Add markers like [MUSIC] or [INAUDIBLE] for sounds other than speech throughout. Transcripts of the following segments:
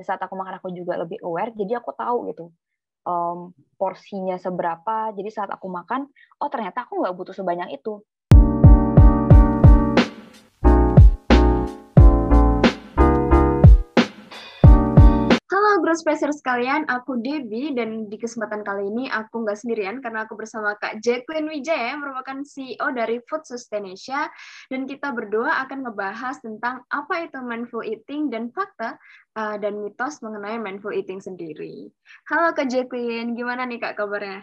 saat aku makan aku juga lebih aware jadi aku tahu gitu um, porsinya seberapa. Jadi saat aku makan oh ternyata aku nggak butuh sebanyak itu Halo Spacer sekalian, aku Debbie dan di kesempatan kali ini aku nggak sendirian karena aku bersama Kak Jacqueline Wijaya yang merupakan CEO dari Food Sustainasia dan kita berdua akan ngebahas tentang apa itu mindful eating dan fakta uh, dan mitos mengenai mindful eating sendiri. Halo Kak Jacqueline, gimana nih Kak kabarnya?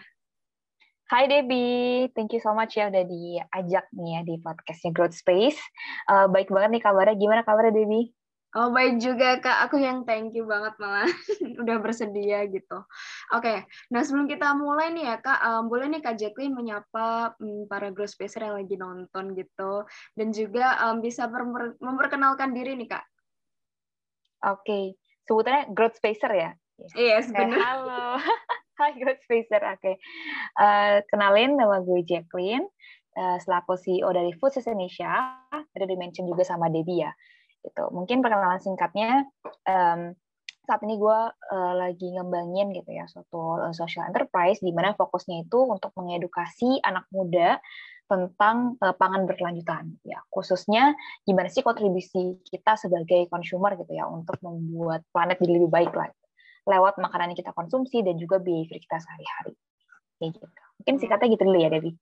Hai Debbie, thank you so much ya udah diajak nih ya di podcastnya Growth Space. Uh, baik banget nih kabarnya, gimana kabarnya Debbie? Oh baik juga kak, aku yang thank you banget malah [LAUGHS] udah bersedia gitu. Oke, okay. nah sebelum kita mulai nih ya kak, um, boleh nih kak Jacqueline menyapa um, para growth spacer yang lagi nonton gitu, dan juga um, bisa memperkenalkan diri nih kak. Oke, okay. sebutannya growth spacer ya? Yes, benar. Halo, [LAUGHS] hai growth spacer. Oke, okay. uh, kenalin nama gue Jacqueline, uh, selaku CEO dari Food Indonesia. Tadi di-mention juga sama Debbie ya gitu. Mungkin perkenalan singkatnya um, saat ini gue uh, lagi ngembangin gitu ya suatu uh, social enterprise di mana fokusnya itu untuk mengedukasi anak muda tentang uh, pangan berkelanjutan. Ya khususnya gimana sih kontribusi kita sebagai consumer gitu ya untuk membuat planet jadi lebih baik lah lewat makanan yang kita konsumsi dan juga behavior kita sehari-hari. Kayak gitu. Mungkin singkatnya gitu dulu ya Debbie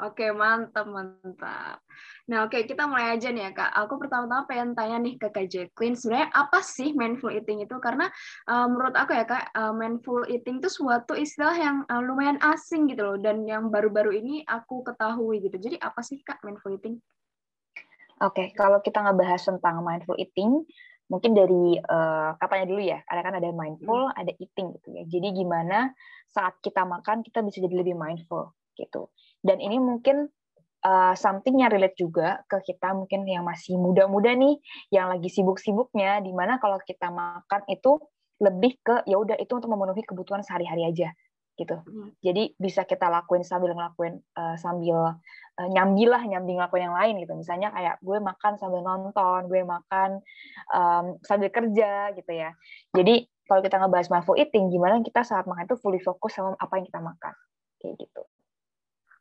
Oke, mantap, mantap. Nah, oke, kita mulai aja nih ya, Kak. Aku pertama-tama pengen tanya nih ke Kak Jacqueline, sebenarnya apa sih mindful eating itu? Karena uh, menurut aku ya, Kak, uh, mindful eating itu suatu istilah yang uh, lumayan asing gitu loh, dan yang baru-baru ini aku ketahui gitu. Jadi apa sih, Kak, mindful eating? Oke, kalau kita ngebahas tentang mindful eating, mungkin dari uh, katanya dulu ya, ada kan ada mindful, hmm. ada eating gitu ya. Jadi gimana saat kita makan, kita bisa jadi lebih mindful gitu dan ini mungkin uh, something yang relate juga ke kita mungkin yang masih muda-muda nih, yang lagi sibuk-sibuknya, di mana kalau kita makan itu lebih ke ya udah itu untuk memenuhi kebutuhan sehari-hari aja gitu. Hmm. Jadi bisa kita lakuin sambil ngelakuin uh, sambil uh, nyambi lah nyambi ngelakuin yang lain gitu. Misalnya kayak gue makan sambil nonton, gue makan um, sambil kerja gitu ya. Jadi kalau kita ngebahas mindful eating, gimana kita saat makan itu fully fokus sama apa yang kita makan kayak gitu.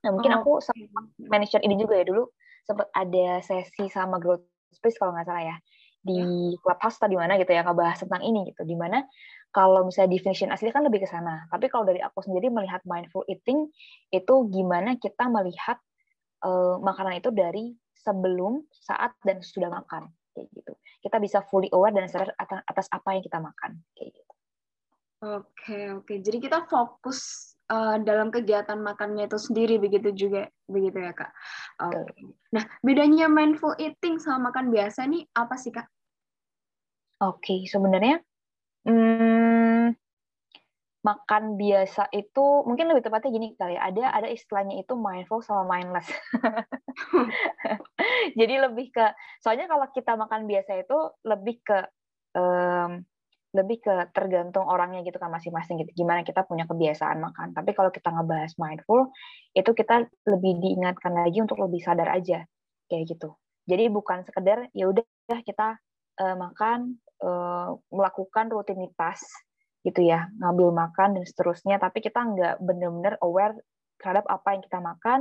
Nah, mungkin oh. aku sama manajer ini juga ya dulu sempat ada sesi sama Growth Space kalau nggak salah ya di yeah. clubhouse tadi mana gitu ya ngebahas tentang ini gitu. Di mana kalau misalnya definition asli kan lebih ke sana. Tapi kalau dari aku sendiri melihat mindful eating itu gimana kita melihat uh, makanan itu dari sebelum saat dan sudah makan. Kayak gitu. Kita bisa fully aware dan sadar atas apa yang kita makan. Kayak gitu. Oke oke. Jadi kita fokus uh, dalam kegiatan makannya itu sendiri begitu juga begitu ya kak. Okay. Nah bedanya mindful eating sama makan biasa nih apa sih kak? Oke okay, sebenarnya hmm, makan biasa itu mungkin lebih tepatnya gini kali ya, ada ada istilahnya itu mindful sama mindless. [LAUGHS] Jadi lebih ke soalnya kalau kita makan biasa itu lebih ke um, lebih ke tergantung orangnya gitu kan masing-masing gitu. Gimana kita punya kebiasaan makan. Tapi kalau kita ngebahas mindful itu kita lebih diingatkan lagi untuk lebih sadar aja kayak gitu. Jadi bukan sekedar ya udah kita uh, makan uh, melakukan rutinitas gitu ya ngambil makan dan seterusnya. Tapi kita nggak benar-benar aware terhadap apa yang kita makan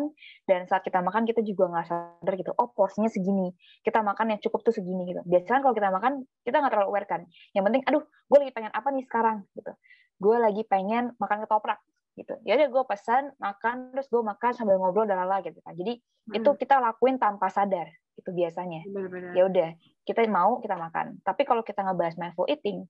dan saat kita makan kita juga nggak sadar gitu oh porsinya segini kita makan yang cukup tuh segini gitu. Biasanya kalau kita makan kita nggak terlalu aware kan. Yang penting aduh gue lagi pengen apa nih sekarang? Gitu. Gue lagi pengen makan ketoprak gitu. Ya udah gue pesan makan terus gue makan sambil ngobrol dan lala gitu kan. Jadi hmm. itu kita lakuin tanpa sadar itu biasanya. Ya udah kita mau kita makan. Tapi kalau kita ngebahas mindful eating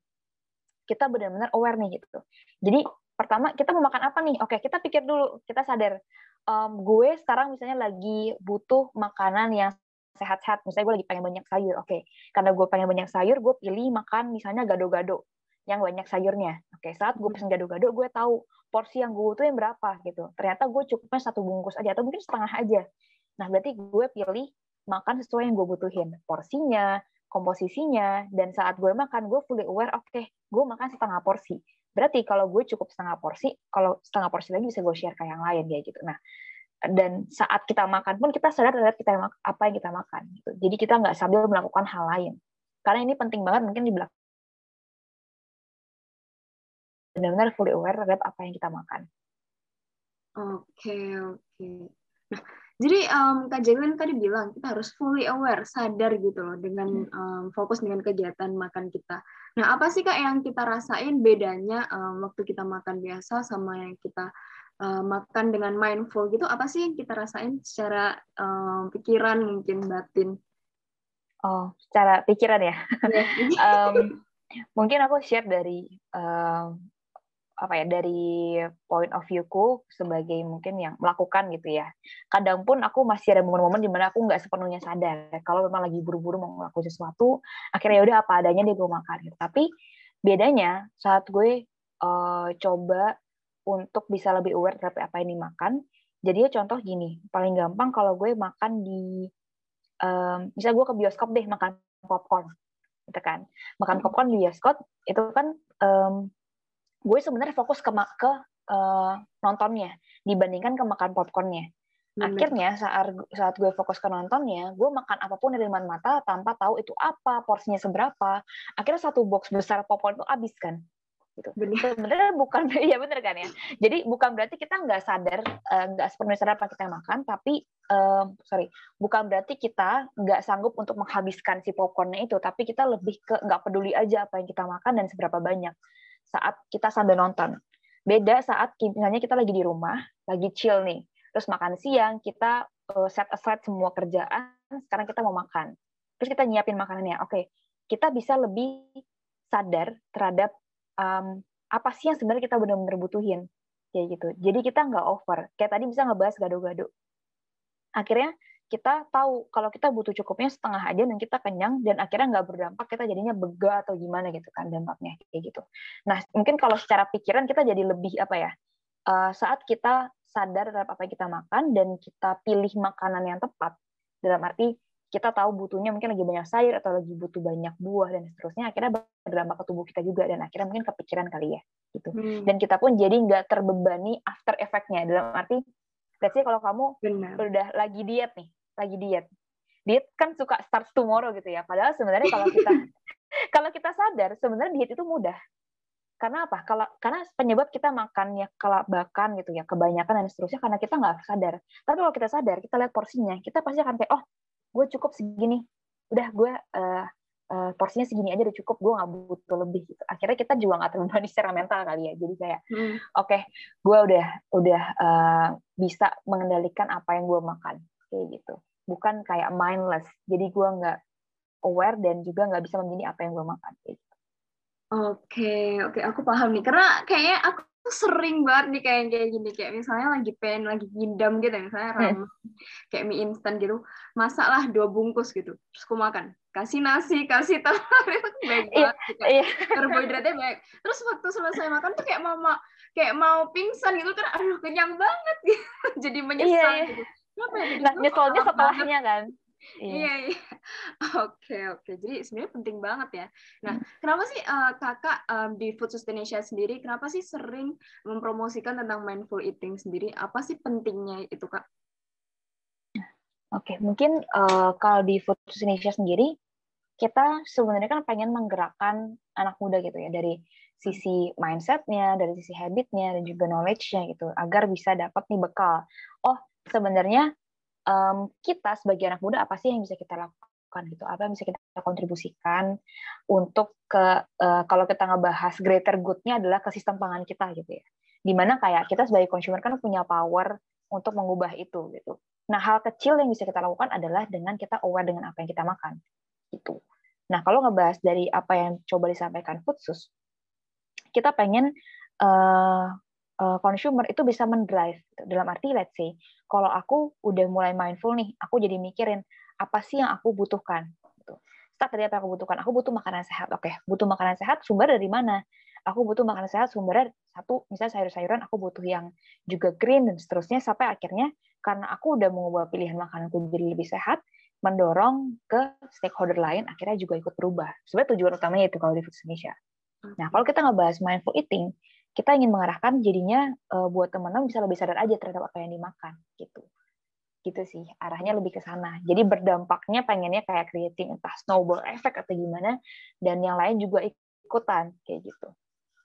kita benar-benar aware nih gitu. Jadi pertama kita mau makan apa nih? Oke, kita pikir dulu, kita sadar. Um, gue sekarang misalnya lagi butuh makanan yang sehat-sehat. Misalnya gue lagi pengen banyak sayur. Oke, karena gue pengen banyak sayur, gue pilih makan misalnya gado-gado yang banyak sayurnya. Oke, saat gue pesen gado-gado, gue tahu porsi yang gue butuhin berapa gitu. Ternyata gue cukupnya satu bungkus aja atau mungkin setengah aja. Nah, berarti gue pilih makan sesuai yang gue butuhin. Porsinya, komposisinya, dan saat gue makan, gue fully aware, oke, okay, gue makan setengah porsi berarti kalau gue cukup setengah porsi kalau setengah porsi lagi bisa gue share ke yang lain ya gitu nah dan saat kita makan pun kita sadar terhadap kita apa yang kita makan gitu jadi kita nggak sambil melakukan hal lain karena ini penting banget mungkin di belakang benar-benar fully aware terhadap apa yang kita makan. Oke, oke. Nah, jadi um, Kak Jacqueline tadi bilang kita harus fully aware, sadar gitu loh dengan um, fokus dengan kegiatan makan kita. Nah, apa sih Kak yang kita rasain bedanya um, waktu kita makan biasa sama yang kita uh, makan dengan mindful gitu? Apa sih yang kita rasain secara um, pikiran mungkin batin? Oh, secara pikiran ya. [LAUGHS] um, mungkin aku share dari um, apa ya dari point of view-ku sebagai mungkin yang melakukan gitu ya. Kadang pun aku masih ada momen-momen di mana aku nggak sepenuhnya sadar. Kalau memang lagi buru-buru mau ngelakuin sesuatu, akhirnya ya udah apa adanya dia gue makan. Gitu. Tapi bedanya saat gue uh, coba untuk bisa lebih aware terhadap apa yang dimakan. Jadi contoh gini, paling gampang kalau gue makan di, um, misalnya gue ke bioskop deh makan popcorn, gitu kan. Makan hmm. popcorn di bioskop itu kan um, gue sebenarnya fokus ke ke uh, nontonnya dibandingkan ke makan popcornnya. Akhirnya saat saat gue fokus ke nontonnya, gue makan apa pun dari depan mata tanpa tahu itu apa, porsinya seberapa. Akhirnya satu box besar popcorn itu habis kan. Gitu. Sebenarnya bukan [LAUGHS] ya bener kan ya. Jadi bukan berarti kita nggak sadar, eh, nggak uh, sepenuhnya sadar apa kita makan, tapi uh, sorry, bukan berarti kita nggak sanggup untuk menghabiskan si popcornnya itu, tapi kita lebih ke nggak peduli aja apa yang kita makan dan seberapa banyak saat kita sambil nonton. Beda saat misalnya kita lagi di rumah, lagi chill nih, terus makan siang, kita eh, set aside semua kerjaan, sekarang kita mau makan. Terus kita nyiapin makanannya. Oke, kita bisa lebih sadar terhadap um, apa sih yang sebenarnya kita benar-benar butuhin. Kayak gitu. Jadi kita nggak over. Kayak tadi bisa ngebahas gado-gado. Akhirnya kita tahu kalau kita butuh cukupnya setengah aja dan kita kenyang dan akhirnya nggak berdampak kita jadinya bega atau gimana gitu kan dampaknya kayak gitu. Nah mungkin kalau secara pikiran kita jadi lebih apa ya uh, saat kita sadar terhadap apa yang kita makan dan kita pilih makanan yang tepat dalam arti kita tahu butuhnya mungkin lagi banyak sayur atau lagi butuh banyak buah dan seterusnya akhirnya berdampak ke tubuh kita juga dan akhirnya mungkin kepikiran kali ya gitu hmm. dan kita pun jadi nggak terbebani after effectnya dalam arti let's say kalau kamu Benar. udah lagi diet nih lagi diet. Diet kan suka start tomorrow gitu ya. Padahal sebenarnya kalau kita [LAUGHS] kalau kita sadar sebenarnya diet itu mudah. Karena apa? Kalau karena penyebab kita makannya kelabakan gitu ya, kebanyakan dan seterusnya karena kita nggak sadar. Tapi kalau kita sadar, kita lihat porsinya, kita pasti akan kayak oh, gue cukup segini. Udah gue uh, uh, porsinya segini aja udah cukup, gue nggak butuh lebih. Gitu. Akhirnya kita juga nggak terbebani [LAUGHS] secara mental kali ya. Jadi kayak, hmm. oke, okay, gue udah udah uh, bisa mengendalikan apa yang gue makan, kayak gitu bukan kayak mindless jadi gue nggak aware dan juga nggak bisa memilih apa yang gue makan gitu. Oke, oke, aku paham nih. Karena kayaknya aku sering banget nih kayak kayak gini kayak misalnya lagi pengen lagi ngindam gitu misalnya hmm. ramen kayak mie instan gitu masaklah dua bungkus gitu terus aku makan kasih nasi kasih telur [LAUGHS] itu baik iya, banget iya. karbohidratnya baik terus waktu selesai makan tuh kayak mama kayak mau pingsan gitu kan aduh kenyang banget gitu [LAUGHS] jadi menyesal iya, iya. gitu Ya? Nah nyesolnya setelahnya kan? Iya. Iya, iya. [LAUGHS] oke oke. Jadi sebenarnya penting banget ya. Nah hmm. kenapa sih uh, kakak um, di Food Sustaination sendiri kenapa sih sering mempromosikan tentang mindful eating sendiri? Apa sih pentingnya itu kak? Oke, mungkin uh, kalau di Food Indonesia sendiri, kita sebenarnya kan pengen menggerakkan anak muda gitu ya, dari sisi mindsetnya, dari sisi habitnya, dan juga knowledge-nya gitu, agar bisa dapat nih bekal. Oh, sebenarnya um, kita sebagai anak muda apa sih yang bisa kita lakukan gitu? Apa yang bisa kita kontribusikan untuk ke uh, kalau kita ngebahas greater good-nya adalah ke sistem pangan kita gitu ya. Di mana kayak kita sebagai consumer kan punya power untuk mengubah itu gitu. Nah hal kecil yang bisa kita lakukan adalah dengan kita aware dengan apa yang kita makan gitu. Nah kalau ngebahas dari apa yang coba disampaikan Foodsus kita pengen uh, consumer itu bisa mendrive. Dalam arti let's say kalau aku udah mulai mindful nih aku jadi mikirin apa sih yang aku butuhkan gitu. start dari apa yang aku butuhkan? Aku butuh makanan sehat. Oke okay. butuh makanan sehat sumber dari mana? Aku butuh makanan sehat sumber satu misalnya sayur-sayuran aku butuh yang juga green dan seterusnya sampai akhirnya karena aku udah mengubah pilihan makananku jadi lebih sehat mendorong ke stakeholder lain akhirnya juga ikut berubah. Sebenarnya tujuan utamanya itu kalau di Indonesia. Nah kalau kita ngebahas mindful eating kita ingin mengarahkan jadinya uh, buat teman-teman bisa lebih sadar aja terhadap apa yang dimakan gitu gitu sih arahnya lebih ke sana jadi berdampaknya pengennya kayak creating entah snowball effect atau gimana dan yang lain juga ikutan kayak gitu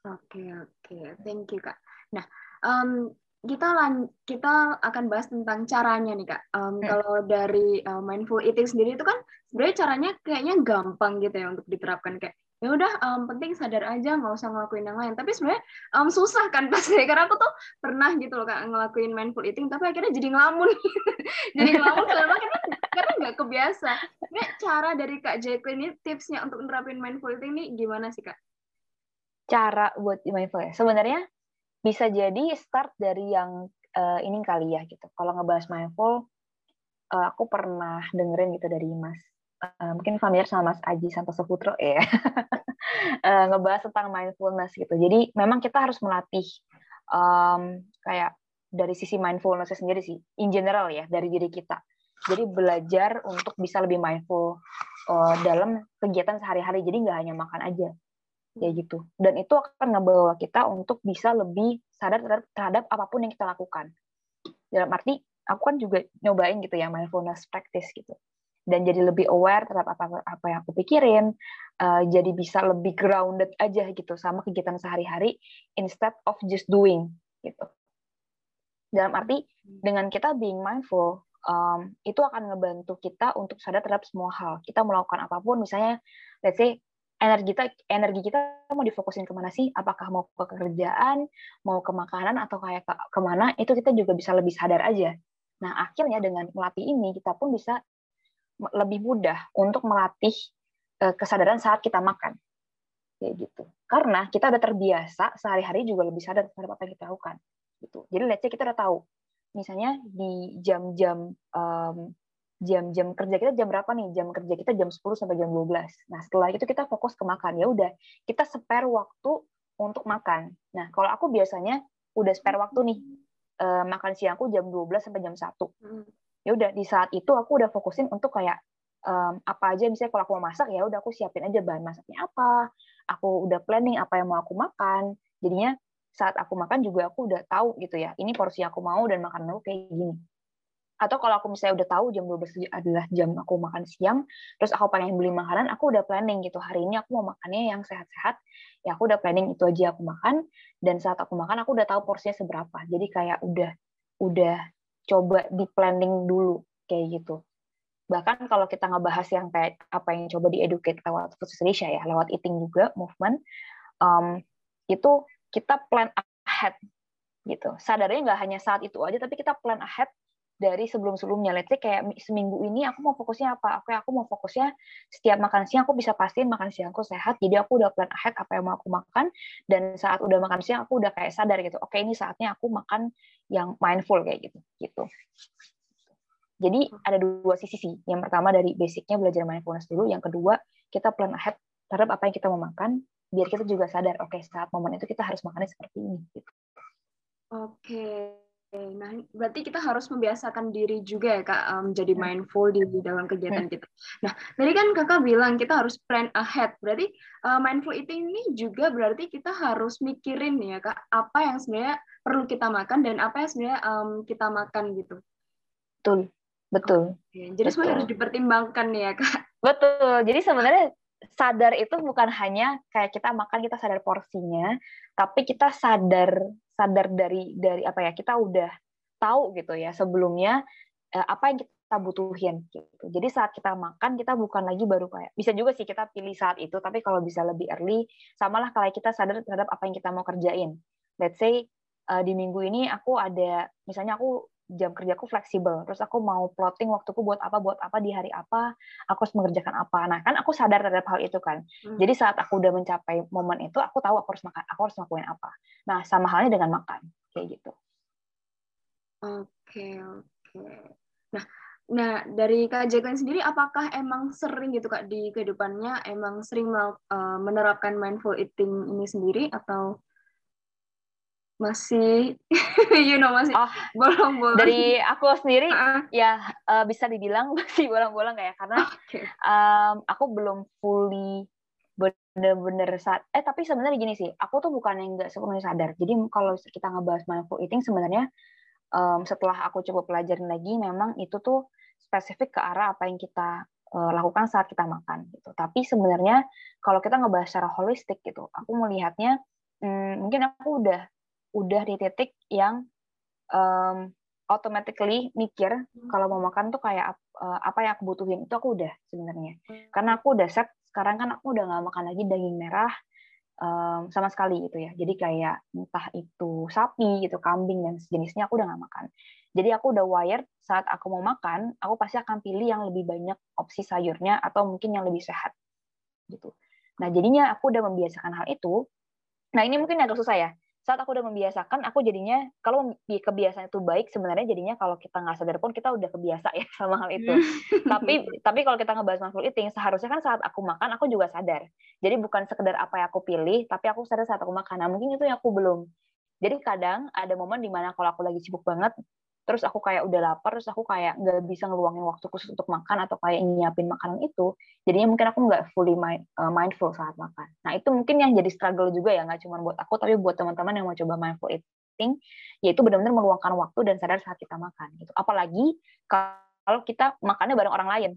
Oke oke, thank you kak. Nah, um, kita lan kita akan bahas tentang caranya nih kak. Um, hmm. Kalau dari uh, mindful eating sendiri itu kan sebenarnya caranya kayaknya gampang gitu ya untuk diterapkan kayak ya udah um, penting sadar aja nggak usah ngelakuin yang lain. Tapi sebenarnya um, susah kan pasti karena aku tuh pernah gitu loh kak ngelakuin mindful eating tapi akhirnya jadi ngelamun. [LAUGHS] Jadi ngelamun karena karena nggak kebiasa. Ini cara dari kak Jacqueline ini tipsnya untuk menerapin mindful eating ini gimana sih kak? Cara buat mindful ya. Sebenarnya bisa jadi start dari yang uh, ini kali ya gitu. Kalau ngebahas mindful uh, aku pernah dengerin gitu dari Mas uh, mungkin familiar sama Mas Aji Santoso Putro ya uh, [LAUGHS] ngebahas tentang mindfulness gitu. Jadi memang kita harus melatih um, kayak dari sisi mindfulness sendiri sih, in general ya dari diri kita. Jadi belajar untuk bisa lebih mindful uh, dalam kegiatan sehari-hari. Jadi nggak hanya makan aja kayak gitu. Dan itu akan ngebawa kita untuk bisa lebih sadar terhadap apa pun yang kita lakukan. Dalam arti aku kan juga nyobain gitu ya mindfulness practice gitu dan jadi lebih aware terhadap apa apa yang aku pikirin uh, jadi bisa lebih grounded aja gitu sama kegiatan sehari-hari instead of just doing gitu. Dalam arti dengan kita being mindful um, itu akan ngebantu kita untuk sadar terhadap semua hal. Kita melakukan apa pun misalnya let's say energi kita energi kita mau difokusin ke mana sih? Apakah mau ke kerjaan mau ke makanan atau kayak ke, ke mana? Itu kita juga bisa lebih sadar aja. Nah akhirnya dengan melatih ini kita pun bisa lebih mudah untuk melatih uh, kesadaran saat kita makan. Kayak gitu. Karena kita udah terbiasa sehari-hari juga lebih sadar terhadap apa yang kita lakukan. Gitu. Jadi let's say kita udah tahu misalnya di jam-jam um, jam-jam kerja kita jam berapa nih? Jam kerja kita jam 10 sampai jam 12 nah setelah itu kita fokus ke makan. Ya udah kita spare waktu untuk makan. Nah kalau aku biasanya udah spare waktu nih uh, makan siangku jam 12 sampai jam 1 ya udah di saat itu aku udah fokusin untuk kayak um, apa aja misalnya kalau aku mau masak ya udah aku siapin aja bahan masaknya apa aku udah planning apa yang mau aku makan jadinya saat aku makan juga aku udah tahu gitu ya ini porsi aku mau dan makanan aku kayak gini atau kalau aku misalnya udah tahu jam 12 adalah jam aku makan siang, terus aku pengen beli makanan, aku udah planning gitu. Hari ini aku mau makannya yang sehat-sehat, ya aku udah planning itu aja aku makan, dan saat aku makan aku udah tahu porsinya seberapa. Jadi kayak udah udah coba di planning dulu kayak gitu. Bahkan kalau kita ngebahas yang kayak apa yang coba di educate lewat Indonesia ya, lewat eating juga movement, um, itu kita plan ahead gitu. Sadarnya nggak hanya saat itu aja, tapi kita plan ahead dari sebelum-sebelumnya. Let's say kayak seminggu ini aku mau fokusnya apa? Oke, aku mau fokusnya setiap makan siang aku bisa pastiin makan siangku sehat. Jadi aku udah plan ahead apa yang mau aku makan dan saat udah makan siang aku udah kayak sadar gitu. Oke, ini saatnya aku makan yang mindful kayak gitu. Gitu. Jadi ada dua sisi sih. Yang pertama dari basicnya belajar mindfulness dulu. Yang kedua kita plan ahead terhadap apa yang kita mau makan biar kita juga sadar oke saat momen itu kita harus makannya seperti ini gitu. Oke, nah berarti kita harus membiasakan diri juga ya kak um, jadi hmm. mindful di, di dalam kegiatan hmm. kita. Nah tadi kan kakak bilang kita harus plan ahead, berarti uh, mindful eating ini juga berarti kita harus mikirin ya kak apa yang sebenarnya perlu kita makan dan apa yang sebenarnya um, kita makan gitu. Betul, betul. Oke. Jadi sebenarnya harus dipertimbangkan ya kak. Betul. Jadi sebenarnya sadar itu bukan hanya kayak kita makan kita sadar porsinya, tapi kita sadar sadar dari dari apa ya kita udah tahu gitu ya sebelumnya eh, apa yang kita butuhin gitu. Jadi saat kita makan kita bukan lagi baru kayak bisa juga sih kita pilih saat itu tapi kalau bisa lebih early samalah kalau kita sadar terhadap apa yang kita mau kerjain. Let's say uh, di minggu ini aku ada misalnya aku jam kerjaku fleksibel terus aku mau plotting waktuku buat apa buat apa di hari apa aku harus mengerjakan apa nah kan aku sadar terhadap hal itu kan hmm. jadi saat aku udah mencapai momen itu aku tahu aku harus makan aku harus ngelakuin apa nah sama halnya dengan makan kayak gitu oke okay, oke okay. nah Nah, dari Kak sendiri, apakah emang sering gitu Kak di kehidupannya emang sering uh, menerapkan mindful eating ini sendiri atau masih [LAUGHS] you know masih oh, bolong-bolong. dari aku sendiri uh [LAUGHS] ya uh, bisa dibilang masih bolong-bolong ya karena [LAUGHS] okay. um, aku belum fully bener-bener saat eh tapi sebenarnya gini sih aku tuh bukan yang nggak sepenuhnya sadar. Jadi kalau kita ngebahas mindful eating sebenarnya um, setelah aku coba pelajarin lagi memang itu tuh spesifik ke arah apa yang kita uh, lakukan saat kita makan gitu. Tapi sebenarnya kalau kita ngebahas secara holistik gitu aku melihatnya hmm, mungkin aku udah udah di titik yang um, automatically mikir hmm. kalau mau makan tuh kayak uh, apa yang aku butuhin. Itu aku udah sebenarnya. Karena aku udah set sekarang kan aku udah nggak makan lagi daging merah um, sama sekali gitu ya. Jadi kayak entah itu sapi gitu kambing dan sejenisnya aku udah nggak makan. Jadi aku udah wired saat aku mau makan aku pasti akan pilih yang lebih banyak opsi sayurnya atau mungkin yang lebih sehat gitu. Nah jadinya aku udah membiasakan hal itu. Nah, ini mungkin agak susah ya. Saat aku udah membiasakan, aku jadinya kalau kebiasaan itu baik, sebenarnya jadinya kalau kita nggak sadar pun kita udah kebiasa ya [LAUGHS] sama hal itu. tapi tapi kalau kita ngebahas mindful eating, seharusnya kan saat aku makan aku juga sadar. Jadi bukan sekedar apa yang aku pilih, tapi aku sadar saat aku makan. Nah, mungkin itu yang aku belum. Jadi kadang ada momen di mana kalau aku lagi sibuk banget, terus aku kayak udah lapar terus aku kayak nggak bisa ngeluangin waktu khusus untuk makan atau kayak nyiapin makanan itu jadinya mungkin aku nggak fully mind, uh, mindful saat makan. Nah itu mungkin yang jadi struggle juga ya nggak cuma buat aku tapi buat teman-teman yang mau coba mindful eating yaitu benar-benar meluangkan waktu dan sadar saat kita makan gitu. Apalagi kalau kita makannya bareng orang lain.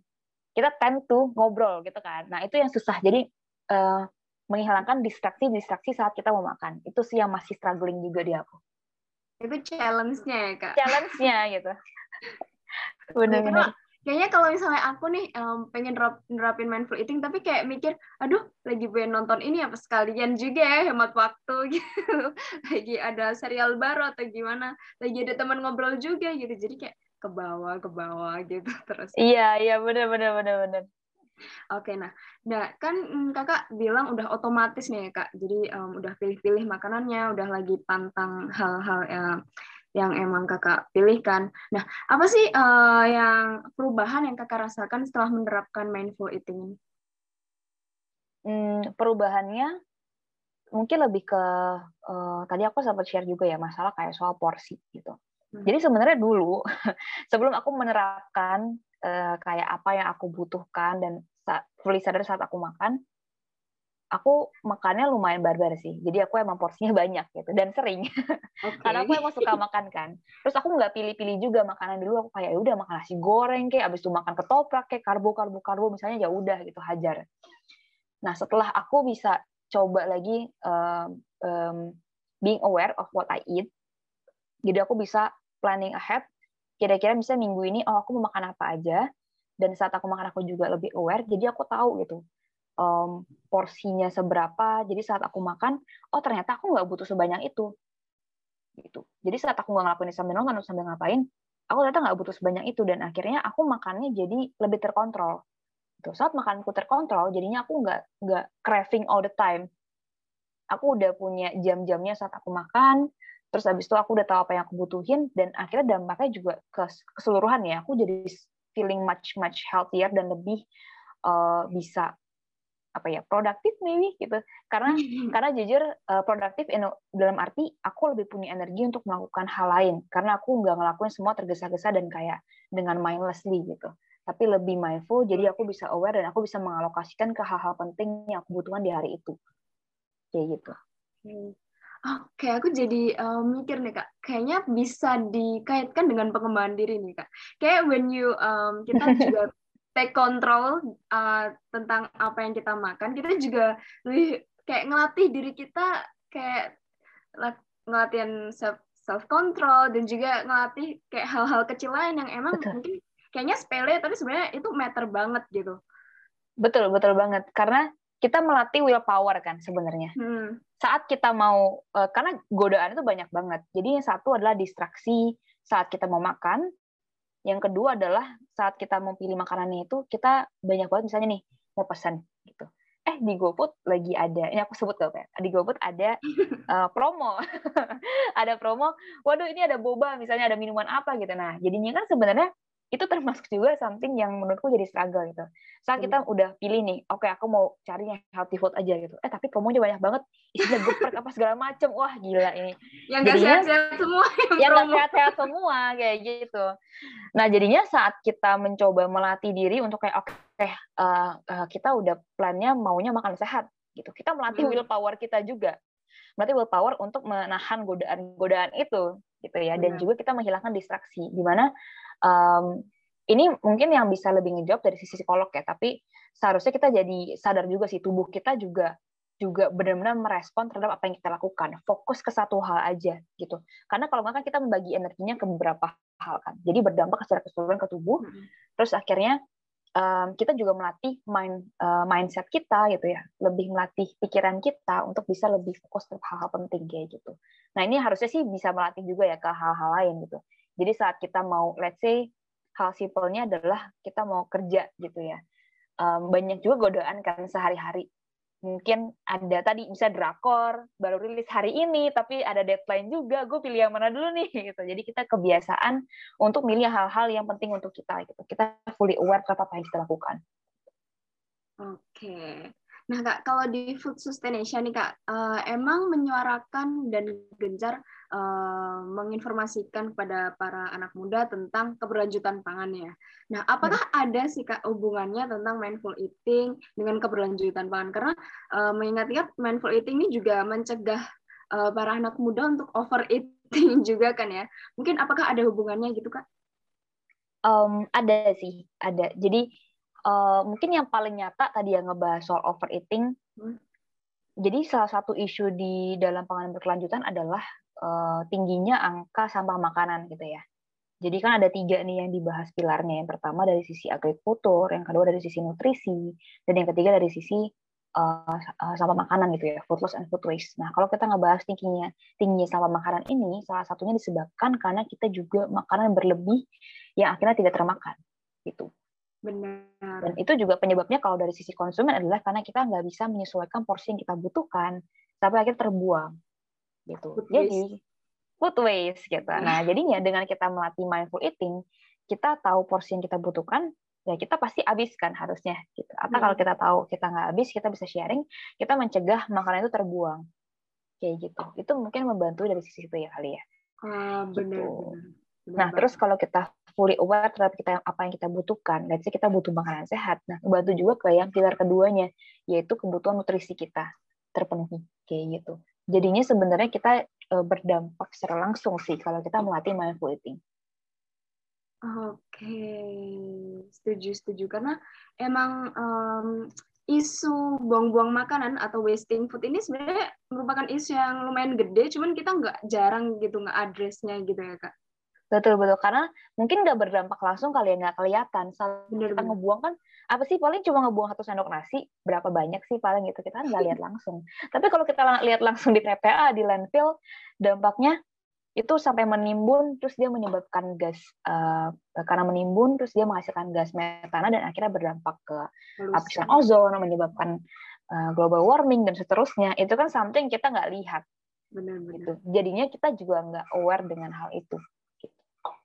Kita tend to ngobrol gitu kan. Nah itu yang susah. Jadi uh, menghilangkan distraksi-distraksi saat kita mau makan. Itu sih yang masih struggling juga di aku itu challenge-nya ya kak. Challenge-nya gitu. [LAUGHS] Benar-benar kayaknya kalau misalnya aku nih um, pengen nerap, nerapin mindful eating tapi kayak mikir aduh lagi pengen nonton ini apa sekalian juga ya hemat waktu [LAUGHS] gitu. Lagi ada serial baru atau gimana lagi ada teman ngobrol juga gitu. Jadi kayak ke bawah ke bawah gitu terus. Iya iya benar benar benar benar Oke, nah, nah kan mm, kakak bilang udah otomatis nih ya kak, jadi um, udah pilih-pilih makanannya, udah lagi pantang hal-hal yang yang emang kakak pilihkan. Nah, apa sih uh, yang perubahan yang kakak rasakan setelah menerapkan mindful eating ini? Hmm, perubahannya mungkin lebih ke uh, tadi aku sempat share juga ya masalah kayak soal porsi gitu. Hmm. Jadi sebenarnya dulu [LAUGHS] sebelum aku menerapkan uh, kayak apa yang aku butuhkan dan fully sadar saat aku makan, aku makannya lumayan barbar sih. Jadi aku emang porsinya [LAUGHS] banyak gitu dan sering. [LAUGHS] Okay. Karena aku emang suka makan kan. Terus aku nggak pilih-pilih juga makanan dulu. Aku kayak ya udah makan nasi goreng kayak, abis itu makan ketoprak kayak karbo karbo karbo misalnya ya udah gitu hajar. Nah setelah aku bisa coba lagi um, um, being aware of what I eat, jadi aku bisa planning ahead kira-kira bisa minggu ini oh aku mau makan apa aja dan saat aku makan aku juga lebih aware jadi aku tahu gitu um, porsinya seberapa. Jadi saat aku makan oh ternyata aku nggak butuh sebanyak itu gitu. Jadi saat aku nggak ngelakuin sambil nonton sambil ngapain aku ternyata nggak butuh sebanyak itu dan akhirnya aku makannya jadi lebih terkontrol. Gitu. saat makanku terkontrol jadinya aku nggak nggak craving all the time. Aku udah punya jam-jamnya saat aku makan terus abis itu aku udah tahu apa yang aku butuhin dan akhirnya dampaknya juga ke keseluruhan ya. Aku jadi feeling much much healthier dan lebih uh, bisa apa ya produktif maybe gitu. Karena karena jujur uh, produktif dalam arti aku lebih punya energi untuk melakukan hal lain. Karena aku nggak ngelakuin semua tergesa-gesa dan kayak dengan mindlessly gitu. Tapi lebih mindful jadi aku bisa aware dan aku bisa mengalokasikan ke hal-hal penting yang aku butuhkan di hari itu. Kayak gitu. Hmm. Oke, aku jadi uh, mikir nih kak, kayaknya bisa dikaitkan dengan pengembangan diri nih kak. Kayak when you um, kita juga [LAUGHS] take control uh, tentang apa yang kita makan, kita juga lebih kayak ngelatih diri kita kayak ngelatihan self self control dan juga ngelatih kayak hal-hal kecil lain yang emang betul. mungkin kayaknya sepele tapi sebenarnya itu matter banget gitu. Betul, betul banget. Karena kita melatih willpower kan sebenarnya. Hmm. Saat kita mau uh, karena godaan itu banyak banget. Jadi yang satu adalah distraksi saat kita mau makan. Yang kedua adalah saat kita mau pilih makanannya itu kita banyak banget misalnya nih mau pesan gitu. Eh di GoFood lagi ada, ini aku sebut gak ya? Di GoFood ada uh, [LAUGHS] promo, [LAUGHS] ada promo. Waduh ini ada boba, misalnya ada minuman apa gitu. Nah jadinya kan sebenarnya itu termasuk juga something yang menurutku jadi struggle gitu. Saat kita hmm. udah pilih nih, oke okay, aku mau cari yang healthy food aja gitu. Eh tapi promonya banyak banget, isinya geprek apa segala macem. Wah gila ini. Yang gak sehat-sehat semua. Yang, yang gak sehat-sehat semua kayak gitu. Nah jadinya saat kita mencoba melatih diri untuk kayak oke okay, uh, uh, kita udah plannya maunya makan sehat gitu. Kita melatih hmm. willpower kita juga. Melatih willpower untuk menahan godaan-godaan itu gitu ya. Dan juga kita menghilangkan distraksi. Di mana um, ini mungkin yang bisa lebih ngejawab dari sisi psikolog ya, tapi seharusnya kita jadi sadar juga sih tubuh kita juga juga benar-benar merespon terhadap apa yang kita lakukan. Fokus ke satu hal aja gitu. Karena kalau nggak kan kita membagi energinya ke beberapa hal kan. Jadi berdampak secara keseluruhan ke tubuh. Hmm. Terus akhirnya um, kita juga melatih mind uh, mindset kita gitu ya. Lebih melatih pikiran kita untuk bisa lebih fokus ke hal-hal penting kayak gitu. Nah ini harusnya sih bisa melatih juga ya ke hal-hal lain gitu. Jadi saat kita mau let's say hal simpelnya adalah kita mau kerja gitu ya. Um, banyak juga godaan kan sehari-hari. Mungkin ada tadi bisa drakor baru rilis hari ini tapi ada deadline juga gue pilih yang mana dulu nih [LAUGHS] gitu. Jadi kita kebiasaan untuk milih hal-hal yang penting untuk kita gitu. Kita fully aware terhadap apa yang kita lakukan. Oke. Nah kak kalau di food sustaination nih kak uh, emang menyuarakan dan gencar uh, menginformasikan kepada para anak muda tentang keberlanjutan pangan ya. Nah, apakah hmm. ada sih kak hubungannya tentang mindful eating dengan keberlanjutan pangan? Karena uh, mengingat-ingat mindful eating ini juga mencegah uh, para anak muda untuk overeating [LAUGHS] juga kan ya. Mungkin apakah ada hubungannya gitu kak? Um, ada sih, ada. Jadi uh, mungkin yang paling nyata tadi yang ngebahas soal overeating. Hmm. Jadi salah satu isu di dalam pangan berkelanjutan adalah uh, tingginya angka sampah makanan gitu ya. Jadi kan ada tiga nih yang dibahas pilarnya. Yang pertama dari sisi agrikultur, yang kedua dari sisi nutrisi, dan yang ketiga dari sisi uh, sampah makanan gitu ya, food loss and food waste. Nah, kalau kita ngebahas tingginya tingginya sampah makanan ini, salah satunya disebabkan karena kita juga makanan berlebih yang akhirnya tidak termakan, gitu. Benar. Dan itu juga penyebabnya kalau dari sisi konsumen adalah karena kita nggak bisa menyesuaikan porsi yang kita butuhkan sampai akhirnya terbuang gitu. Food Jadi food waste gitu. Iya. Nah, jadinya dengan kita melatih mindful eating, kita tahu porsi yang kita butuhkan, ya kita pasti habiskan harusnya gitu. Atau hmm. kalau kita tahu kita nggak habis, kita bisa sharing, kita mencegah makanan itu terbuang. Kayak gitu. Itu mungkin membantu dari sisi itu ya kali ya. Benar, gitu. benar. Nah, terus kalau kita fully aware terhadap kita apa yang kita butuhkan, let's say kita butuh makanan sehat. Nah, membantu juga ke yang pilar keduanya, yaitu kebutuhan nutrisi kita terpenuhi kayak gitu jadinya sebenarnya kita uh, berdampak secara langsung sih kalau kita melatih mindful eating. Oke, okay. setuju setuju karena emang um, isu buang-buang makanan atau wasting food ini sebenarnya merupakan isu yang lumayan gede, cuman kita nggak jarang gitu nggak addressnya gitu ya kak. Betul betul karena mungkin nggak berdampak langsung kali ya nggak kelihatan. Saat bener, kita bener. ngebuang kan apa sih paling cuma ngebuang satu sendok nasi berapa banyak sih paling gitu kita kan nggak lihat langsung. Tapi kalau kita lihat langsung di TPA di landfill dampaknya itu sampai menimbun terus dia menyebabkan gas uh, karena menimbun terus dia menghasilkan gas metana dan akhirnya berdampak ke lapisan ozon menyebabkan uh, global warming dan seterusnya itu kan something kita nggak lihat benar-benar gitu. jadinya kita juga nggak aware dengan hal itu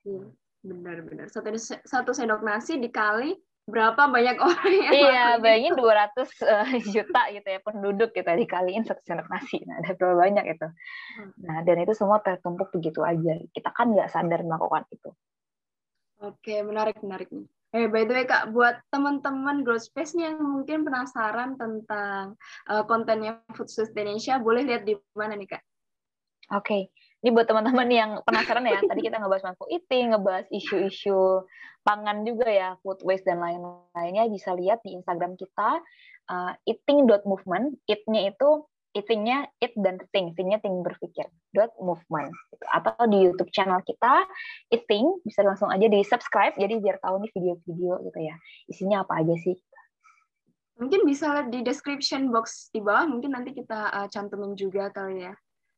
Iya, benar-benar. Satu, satu sendok nasi dikali berapa banyak [LAUGHS] orang yang Iya, bayangin 200 uh, eh, juta gitu ya penduduk kita dikaliin satu sendok nasi. Nah, ada berapa banyak itu. Hmm. Nah, dan itu semua tertumpuk begitu aja. Kita kan nggak sadar melakukan itu. Oke, menarik, menarik nih. Eh, by the way Kak, buat teman-teman Growth Space yang mungkin penasaran tentang uh, kontennya Food Indonesia, boleh lihat di mana nih Kak? Oke, okay. Ini buat teman-teman yang penasaran ya, tadi kita ngebahas mindful eating, ngebahas isu-isu pangan juga ya, food waste dan lain-lainnya bisa lihat di Instagram kita uh, eating.movement. Eat-nya itu eating-nya eat dan think, think-nya think berpikir. dot movement atau di YouTube channel kita eating bisa langsung aja di subscribe jadi biar tahu nih video-video gitu ya isinya apa aja sih mungkin bisa lihat di description box di bawah mungkin nanti kita uh, cantumin juga kali ya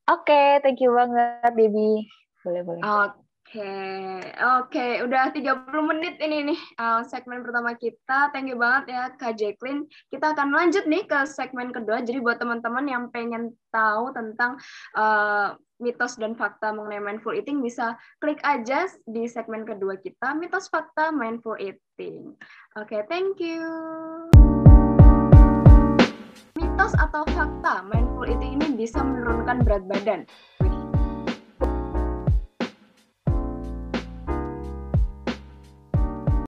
Oke, okay, thank you banget, Baby. Boleh, boleh. Oke, okay. oke. Okay. Udah 30 menit ini nih uh, segmen pertama kita. Thank you banget ya, Kak Jacqueline. Kita akan lanjut nih ke segmen kedua. Jadi buat teman-teman yang pengen tahu tentang uh, mitos dan fakta mengenai mindful eating, bisa klik aja di segmen kedua kita, mitos fakta mindful eating. Oke, okay, thank you mitos atau fakta mindful eating ini bisa menurunkan berat badan?